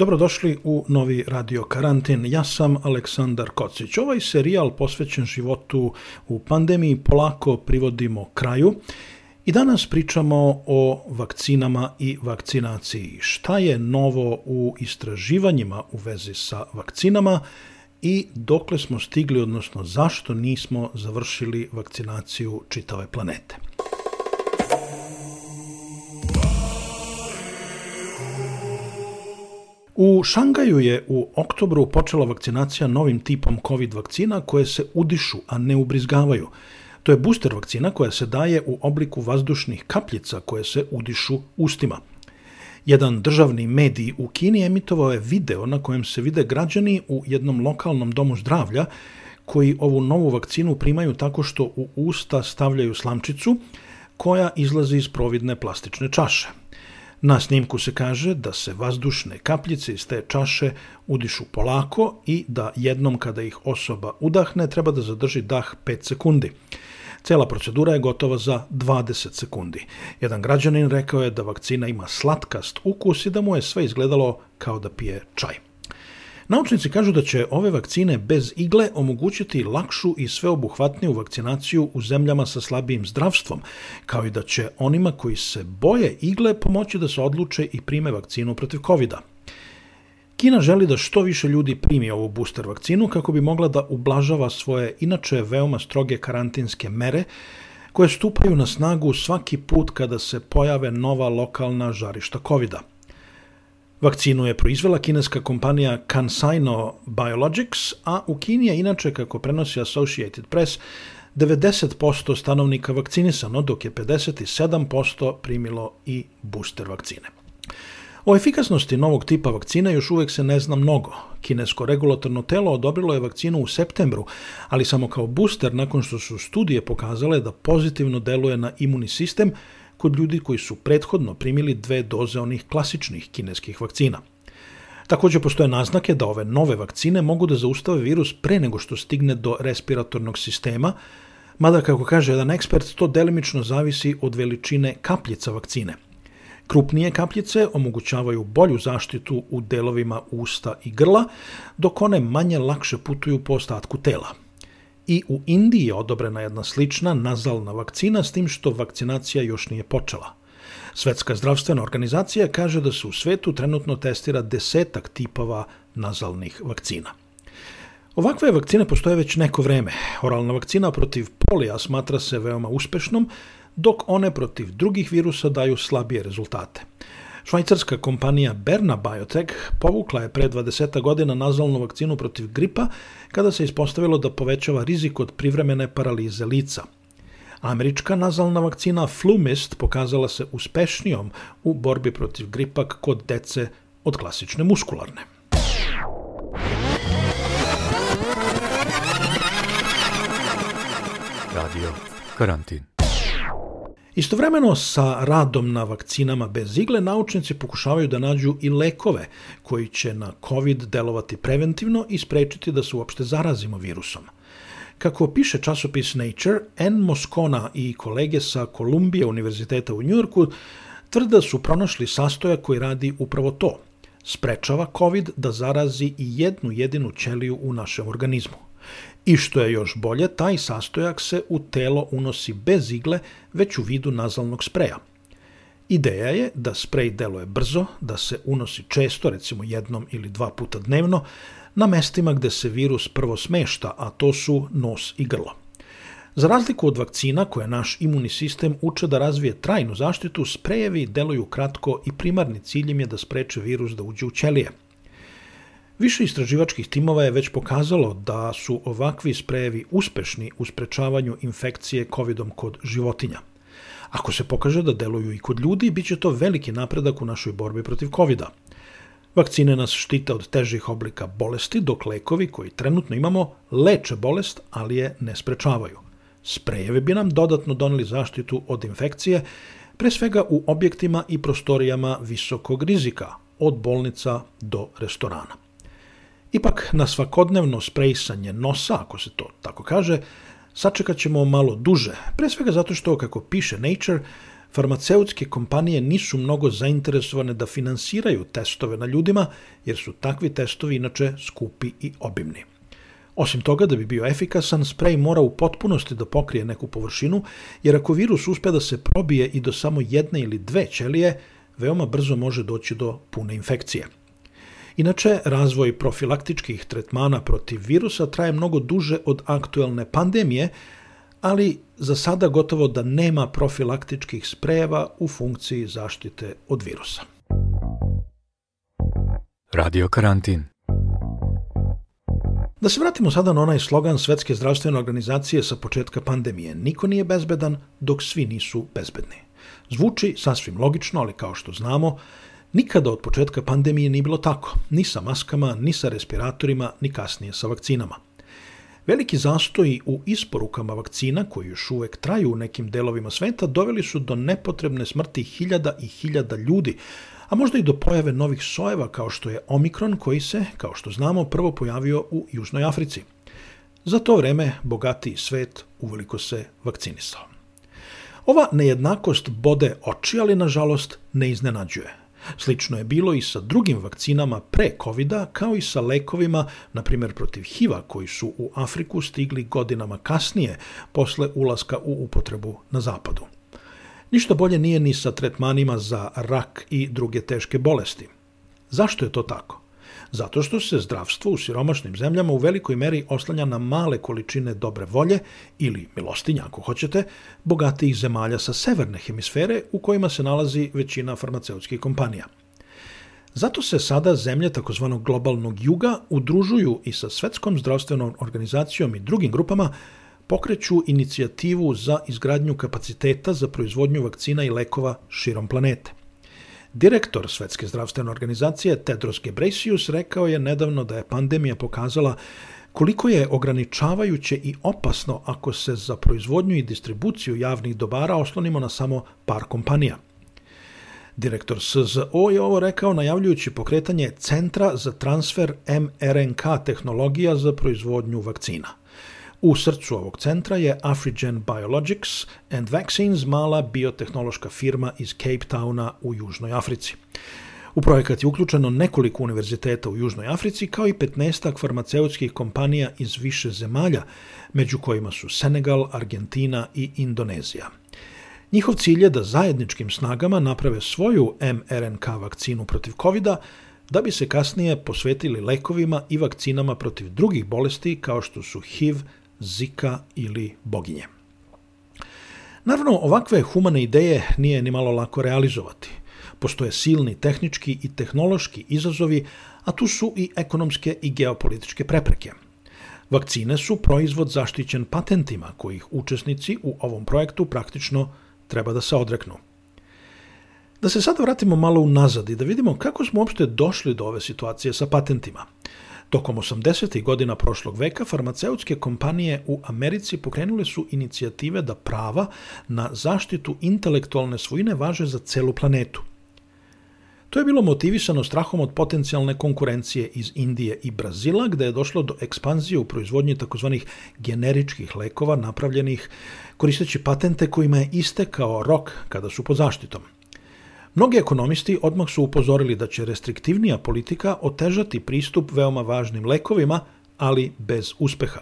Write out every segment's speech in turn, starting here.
Dobrodošli u novi Radio Karantin. Ja sam Aleksandar Kocić. Ovaj serijal posvećen životu u pandemiji polako privodimo kraju I danas pričamo o vakcinama i vakcinaciji. Šta je novo u istraživanjima u vezi sa vakcinama i dokle smo stigli, odnosno zašto nismo završili vakcinaciju čitave planete. U Šangaju je u oktobru počela vakcinacija novim tipom COVID vakcina koje se udišu, a ne ubrizgavaju – To je booster vakcina koja se daje u obliku vazdušnih kapljica koje se udišu ustima. Jedan državni medij u Kini emitovao je video na kojem se vide građani u jednom lokalnom domu zdravlja koji ovu novu vakcinu primaju tako što u usta stavljaju slamčicu koja izlazi iz providne plastične čaše. Na snimku se kaže da se vazdušne kapljice iz te čaše udišu polako i da jednom kada ih osoba udahne treba da zadrži dah 5 sekundi. Cela procedura je gotova za 20 sekundi. Jedan građanin rekao je da vakcina ima slatkast ukus i da mu je sve izgledalo kao da pije čaj. Naučnici kažu da će ove vakcine bez igle omogućiti lakšu i sveobuhvatniju vakcinaciju u zemljama sa slabijim zdravstvom, kao i da će onima koji se boje igle pomoći da se odluče i prime vakcinu protiv covid -a. Kina želi da što više ljudi primi ovu booster vakcinu kako bi mogla da ublažava svoje inače veoma stroge karantinske mere koje stupaju na snagu svaki put kada se pojave nova lokalna žarišta covid -a. Vakcinu je proizvela kineska kompanija CanSino Biologics, a u Kini je inače, kako prenosi Associated Press, 90% stanovnika vakcinisano, dok je 57% primilo i booster vakcine. O efikasnosti novog tipa vakcina još uvek se ne zna mnogo. Kinesko regulatorno telo odobrilo je vakcinu u septembru, ali samo kao booster nakon što su studije pokazale da pozitivno deluje na imunni sistem kod ljudi koji su prethodno primili dve doze onih klasičnih kineskih vakcina. Takođe postoje naznake da ove nove vakcine mogu da zaustave virus pre nego što stigne do respiratornog sistema, mada kako kaže jedan ekspert, to delimično zavisi od veličine kapljica vakcine – Krupnije kapljice omogućavaju bolju zaštitu u delovima usta i grla, dok one manje lakše putuju po ostatku tela. I u Indiji je odobrena jedna slična nazalna vakcina s tim što vakcinacija još nije počela. Svetska zdravstvena organizacija kaže da se u svetu trenutno testira desetak tipova nazalnih vakcina. Ovakve vakcine postoje već neko vreme. Oralna vakcina protiv polija smatra se veoma uspešnom, dok one protiv drugih virusa daju slabije rezultate. Švajcarska kompanija Berna Biotech povukla je pre 20 godina nazalnu vakcinu protiv gripa kada se ispostavilo da povećava rizik od privremene paralize lica. Američka nazalna vakcina Flumist pokazala se uspešnijom u borbi protiv gripa kod dece od klasične muskularne. Radio Karantin Istovremeno sa radom na vakcinama bez igle, naučnici pokušavaju da nađu i lekove koji će na COVID delovati preventivno i sprečiti da se uopšte zarazimo virusom. Kako piše časopis Nature, N. Moscona i kolege sa Kolumbije univerziteta u Njujorku tvrda su pronašli sastojak koji radi upravo to. Sprečava COVID da zarazi i jednu jedinu ćeliju u našem organizmu. I što je još bolje, taj sastojak se u telo unosi bez igle, već u vidu nazalnog spreja. Ideja je da sprej deluje brzo, da se unosi često, recimo jednom ili dva puta dnevno, na mestima gde se virus prvo smešta, a to su nos i grlo. Za razliku od vakcina koje naš imunni sistem uče da razvije trajnu zaštitu, sprejevi deluju kratko i primarni cilj im je da spreče virus da uđe u ćelije. Više istraživačkih timova je već pokazalo da su ovakvi sprejevi uspešni u sprečavanju infekcije COVID-om kod životinja. Ako se pokaže da deluju i kod ljudi, bit će to veliki napredak u našoj borbi protiv COVID-a. Vakcine nas štite od težih oblika bolesti, dok lekovi koji trenutno imamo leče bolest, ali je ne sprečavaju. Sprejevi bi nam dodatno doneli zaštitu od infekcije, pre svega u objektima i prostorijama visokog rizika, od bolnica do restorana. Ipak, na svakodnevno sprejsanje nosa, ako se to tako kaže, sačekat ćemo malo duže, pre svega zato što, kako piše Nature, farmaceutske kompanije nisu mnogo zainteresovane da finansiraju testove na ljudima, jer su takvi testovi inače skupi i obimni. Osim toga, da bi bio efikasan, sprej mora u potpunosti da pokrije neku površinu, jer ako virus uspe da se probije i do samo jedne ili dve ćelije, veoma brzo može doći do pune infekcije. Inače, razvoj profilaktičkih tretmana protiv virusa traje mnogo duže od aktuelne pandemije, ali za sada gotovo da nema profilaktičkih sprejeva u funkciji zaštite od virusa. Radio karantin. Da se vratimo sada na onaj slogan Svetske zdravstvene organizacije sa početka pandemije. Niko nije bezbedan dok svi nisu bezbedni. Zvuči sasvim logično, ali kao što znamo, nikada od početka pandemije nije bilo tako. Ni sa maskama, ni sa respiratorima, ni kasnije sa vakcinama. Veliki zastoji u isporukama vakcina, koji još uvek traju u nekim delovima sveta, doveli su do nepotrebne smrti hiljada i hiljada ljudi, a možda i do pojave novih sojeva kao što je Omikron koji se, kao što znamo, prvo pojavio u Južnoj Africi. Za to vreme bogatiji svet uveliko se vakcinisao. Ova nejednakost bode oči, ali nažalost ne iznenađuje. Slično je bilo i sa drugim vakcinama pre covid kao i sa lekovima, na primjer protiv HIV-a, koji su u Afriku stigli godinama kasnije, posle ulaska u upotrebu na zapadu. Ništa bolje nije ni sa tretmanima za rak i druge teške bolesti. Zašto je to tako? Zato što se zdravstvo u siromašnim zemljama u velikoj meri oslanja na male količine dobre volje ili milostinja, ako hoćete, bogatijih zemalja sa severne hemisfere u kojima se nalazi većina farmaceutskih kompanija. Zato se sada zemlje takozvanog globalnog juga udružuju i sa Svetskom zdravstvenom organizacijom i drugim grupama pokreću inicijativu za izgradnju kapaciteta za proizvodnju vakcina i lekova širom planete. Direktor Svetske zdravstvene organizacije Tedros Ghebreyesus rekao je nedavno da je pandemija pokazala koliko je ograničavajuće i opasno ako se za proizvodnju i distribuciju javnih dobara oslonimo na samo par kompanija. Direktor SZO je ovo rekao najavljujući pokretanje Centra za transfer mRNK tehnologija za proizvodnju vakcina. U srcu ovog centra je Afrigen Biologics and Vaccines, mala biotehnološka firma iz Cape Towna u Južnoj Africi. U projekat je uključeno nekoliko univerziteta u Južnoj Africi, kao i 15 farmaceutskih kompanija iz više zemalja, među kojima su Senegal, Argentina i Indonezija. Njihov cilj je da zajedničkim snagama naprave svoju mRNK vakcinu protiv covid da bi se kasnije posvetili lekovima i vakcinama protiv drugih bolesti kao što su HIV, Zika ili boginje. Naravno, ovakve humane ideje nije ni malo lako realizovati. Postoje silni tehnički i tehnološki izazovi, a tu su i ekonomske i geopolitičke prepreke. Vakcine su proizvod zaštićen patentima kojih učesnici u ovom projektu praktično treba da se odreknu. Da se sada vratimo malo unazad i da vidimo kako smo uopšte došli do ove situacije sa patentima – Tokom 80. godina prošlog veka farmaceutske kompanije u Americi pokrenule su inicijative da prava na zaštitu intelektualne svojine važe za celu planetu. To je bilo motivisano strahom od potencijalne konkurencije iz Indije i Brazila, gde je došlo do ekspanzije u proizvodnji takozvanih generičkih lekova napravljenih koristeći patente kojima je istekao rok kada su pod zaštitom – Mnogi ekonomisti odmah su upozorili da će restriktivnija politika otežati pristup veoma važnim lekovima, ali bez uspeha.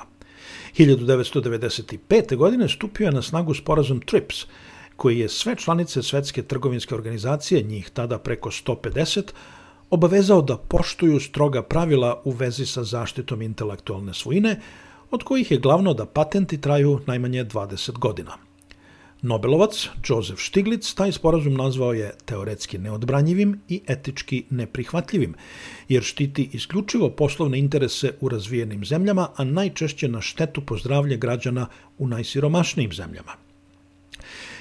1995. godine stupio je na snagu sporazum TRIPS, koji je sve članice Svetske trgovinske organizacije, njih tada preko 150, obavezao da poštuju stroga pravila u vezi sa zaštitom intelektualne svojine, od kojih je glavno da patenti traju najmanje 20 godina. Nobelovac Joseph Stiglitz taj sporazum nazvao je teoretski neodbranjivim i etički neprihvatljivim, jer štiti isključivo poslovne interese u razvijenim zemljama, a najčešće na štetu pozdravlje građana u najsiromašnijim zemljama.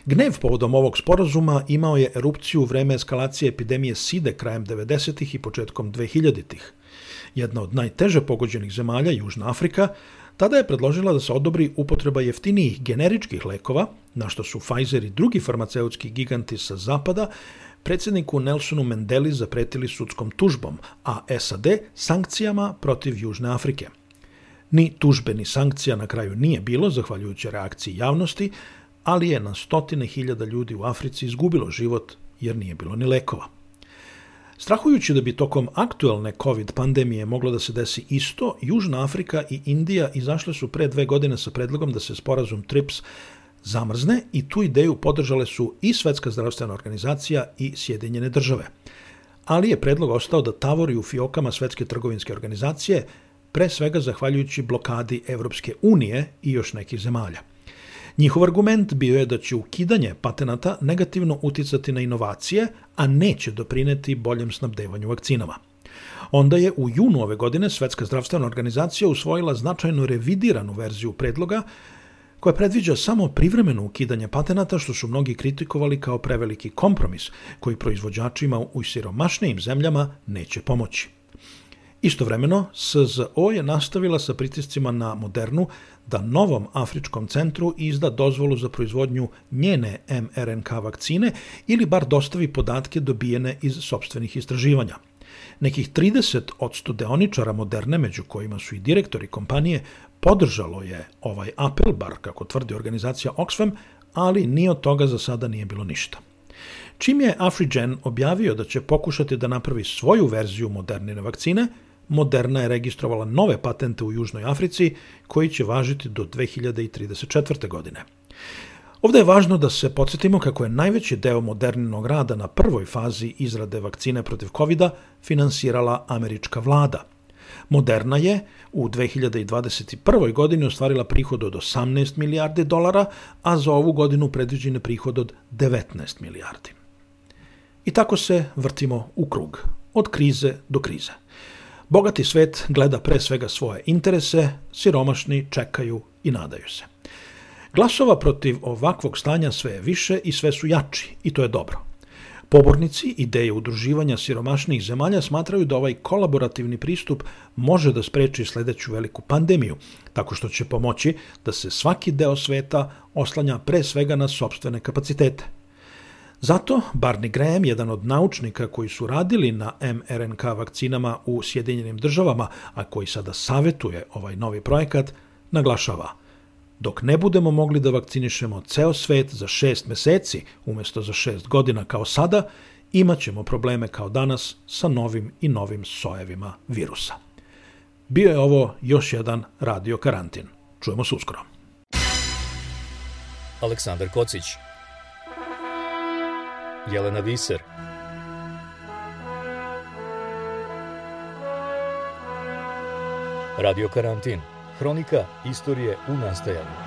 Gnev povodom ovog sporazuma imao je erupciju u vreme eskalacije epidemije SIDE krajem 90. i početkom 2000-ih. Jedna od najteže pogođenih zemalja, Južna Afrika, tada je predložila da se odobri upotreba jeftinijih generičkih lekova, na što su Pfizer i drugi farmaceutski giganti sa zapada predsjedniku Nelsonu Mandeli zapretili sudskom tužbom, a SAD sankcijama protiv Južne Afrike. Ni tužbe ni sankcija na kraju nije bilo, zahvaljujući reakciji javnosti, ali je na stotine hiljada ljudi u Africi izgubilo život jer nije bilo ni lekova. Strahujući da bi tokom aktuelne COVID pandemije moglo da se desi isto, Južna Afrika i Indija izašle su pre dve godine sa predlogom da se sporazum TRIPS zamrzne i tu ideju podržale su i Svetska zdravstvena organizacija i Sjedinjene države. Ali je predlog ostao da tavori u fiokama Svetske trgovinske organizacije, pre svega zahvaljujući blokadi Evropske unije i još nekih zemalja. Njihov argument bio je da će ukidanje patenata negativno uticati na inovacije, a neće doprineti boljem snabdevanju vakcinama. Onda je u junu ove godine Svetska zdravstvena organizacija usvojila značajno revidiranu verziju predloga koja predviđa samo privremeno ukidanje patenata što su mnogi kritikovali kao preveliki kompromis koji proizvođačima u siromašnijim zemljama neće pomoći. Istovremeno, SZO je nastavila sa pritiscima na Modernu da novom Afričkom centru izda dozvolu za proizvodnju njene mRNK vakcine ili bar dostavi podatke dobijene iz sobstvenih istraživanja. Nekih 30 od studeoničara Moderne, među kojima su i direktori kompanije, podržalo je ovaj apel, bar kako tvrdi organizacija Oxfam, ali ni od toga za sada nije bilo ništa. Čim je Afrigen objavio da će pokušati da napravi svoju verziju modernine vakcine, Moderna je registrovala nove patente u Južnoj Africi koji će važiti do 2034. godine. Ovde je važno da se podsjetimo kako je najveći deo moderninog rada na prvoj fazi izrade vakcine protiv covid finansirala američka vlada. Moderna je u 2021. godini ostvarila prihod od 18 milijardi dolara, a za ovu godinu predviđen je prihod od 19 milijardi. I tako se vrtimo u krug, od krize do krize. Bogati svet gleda pre svega svoje interese, siromašni čekaju i nadaju se. Glasova protiv ovakvog stanja sve je više i sve su jači, i to je dobro. Pobornici ideje udruživanja siromašnih zemalja smatraju da ovaj kolaborativni pristup može da spreči sledeću veliku pandemiju, tako što će pomoći da se svaki deo sveta oslanja pre svega na sobstvene kapacitete. Zato Barney Graham, jedan od naučnika koji su radili na mRNK vakcinama u Sjedinjenim državama, a koji sada savetuje ovaj novi projekat, naglašava Dok ne budemo mogli da vakcinišemo ceo svet za šest meseci umesto za šest godina kao sada, imaćemo probleme kao danas sa novim i novim sojevima virusa. Bio je ovo još jedan radio karantin. Čujemo se uskoro. Aleksandar Kocić Jelena Viser. Radio Karantin. Hronika istorije u nastajanju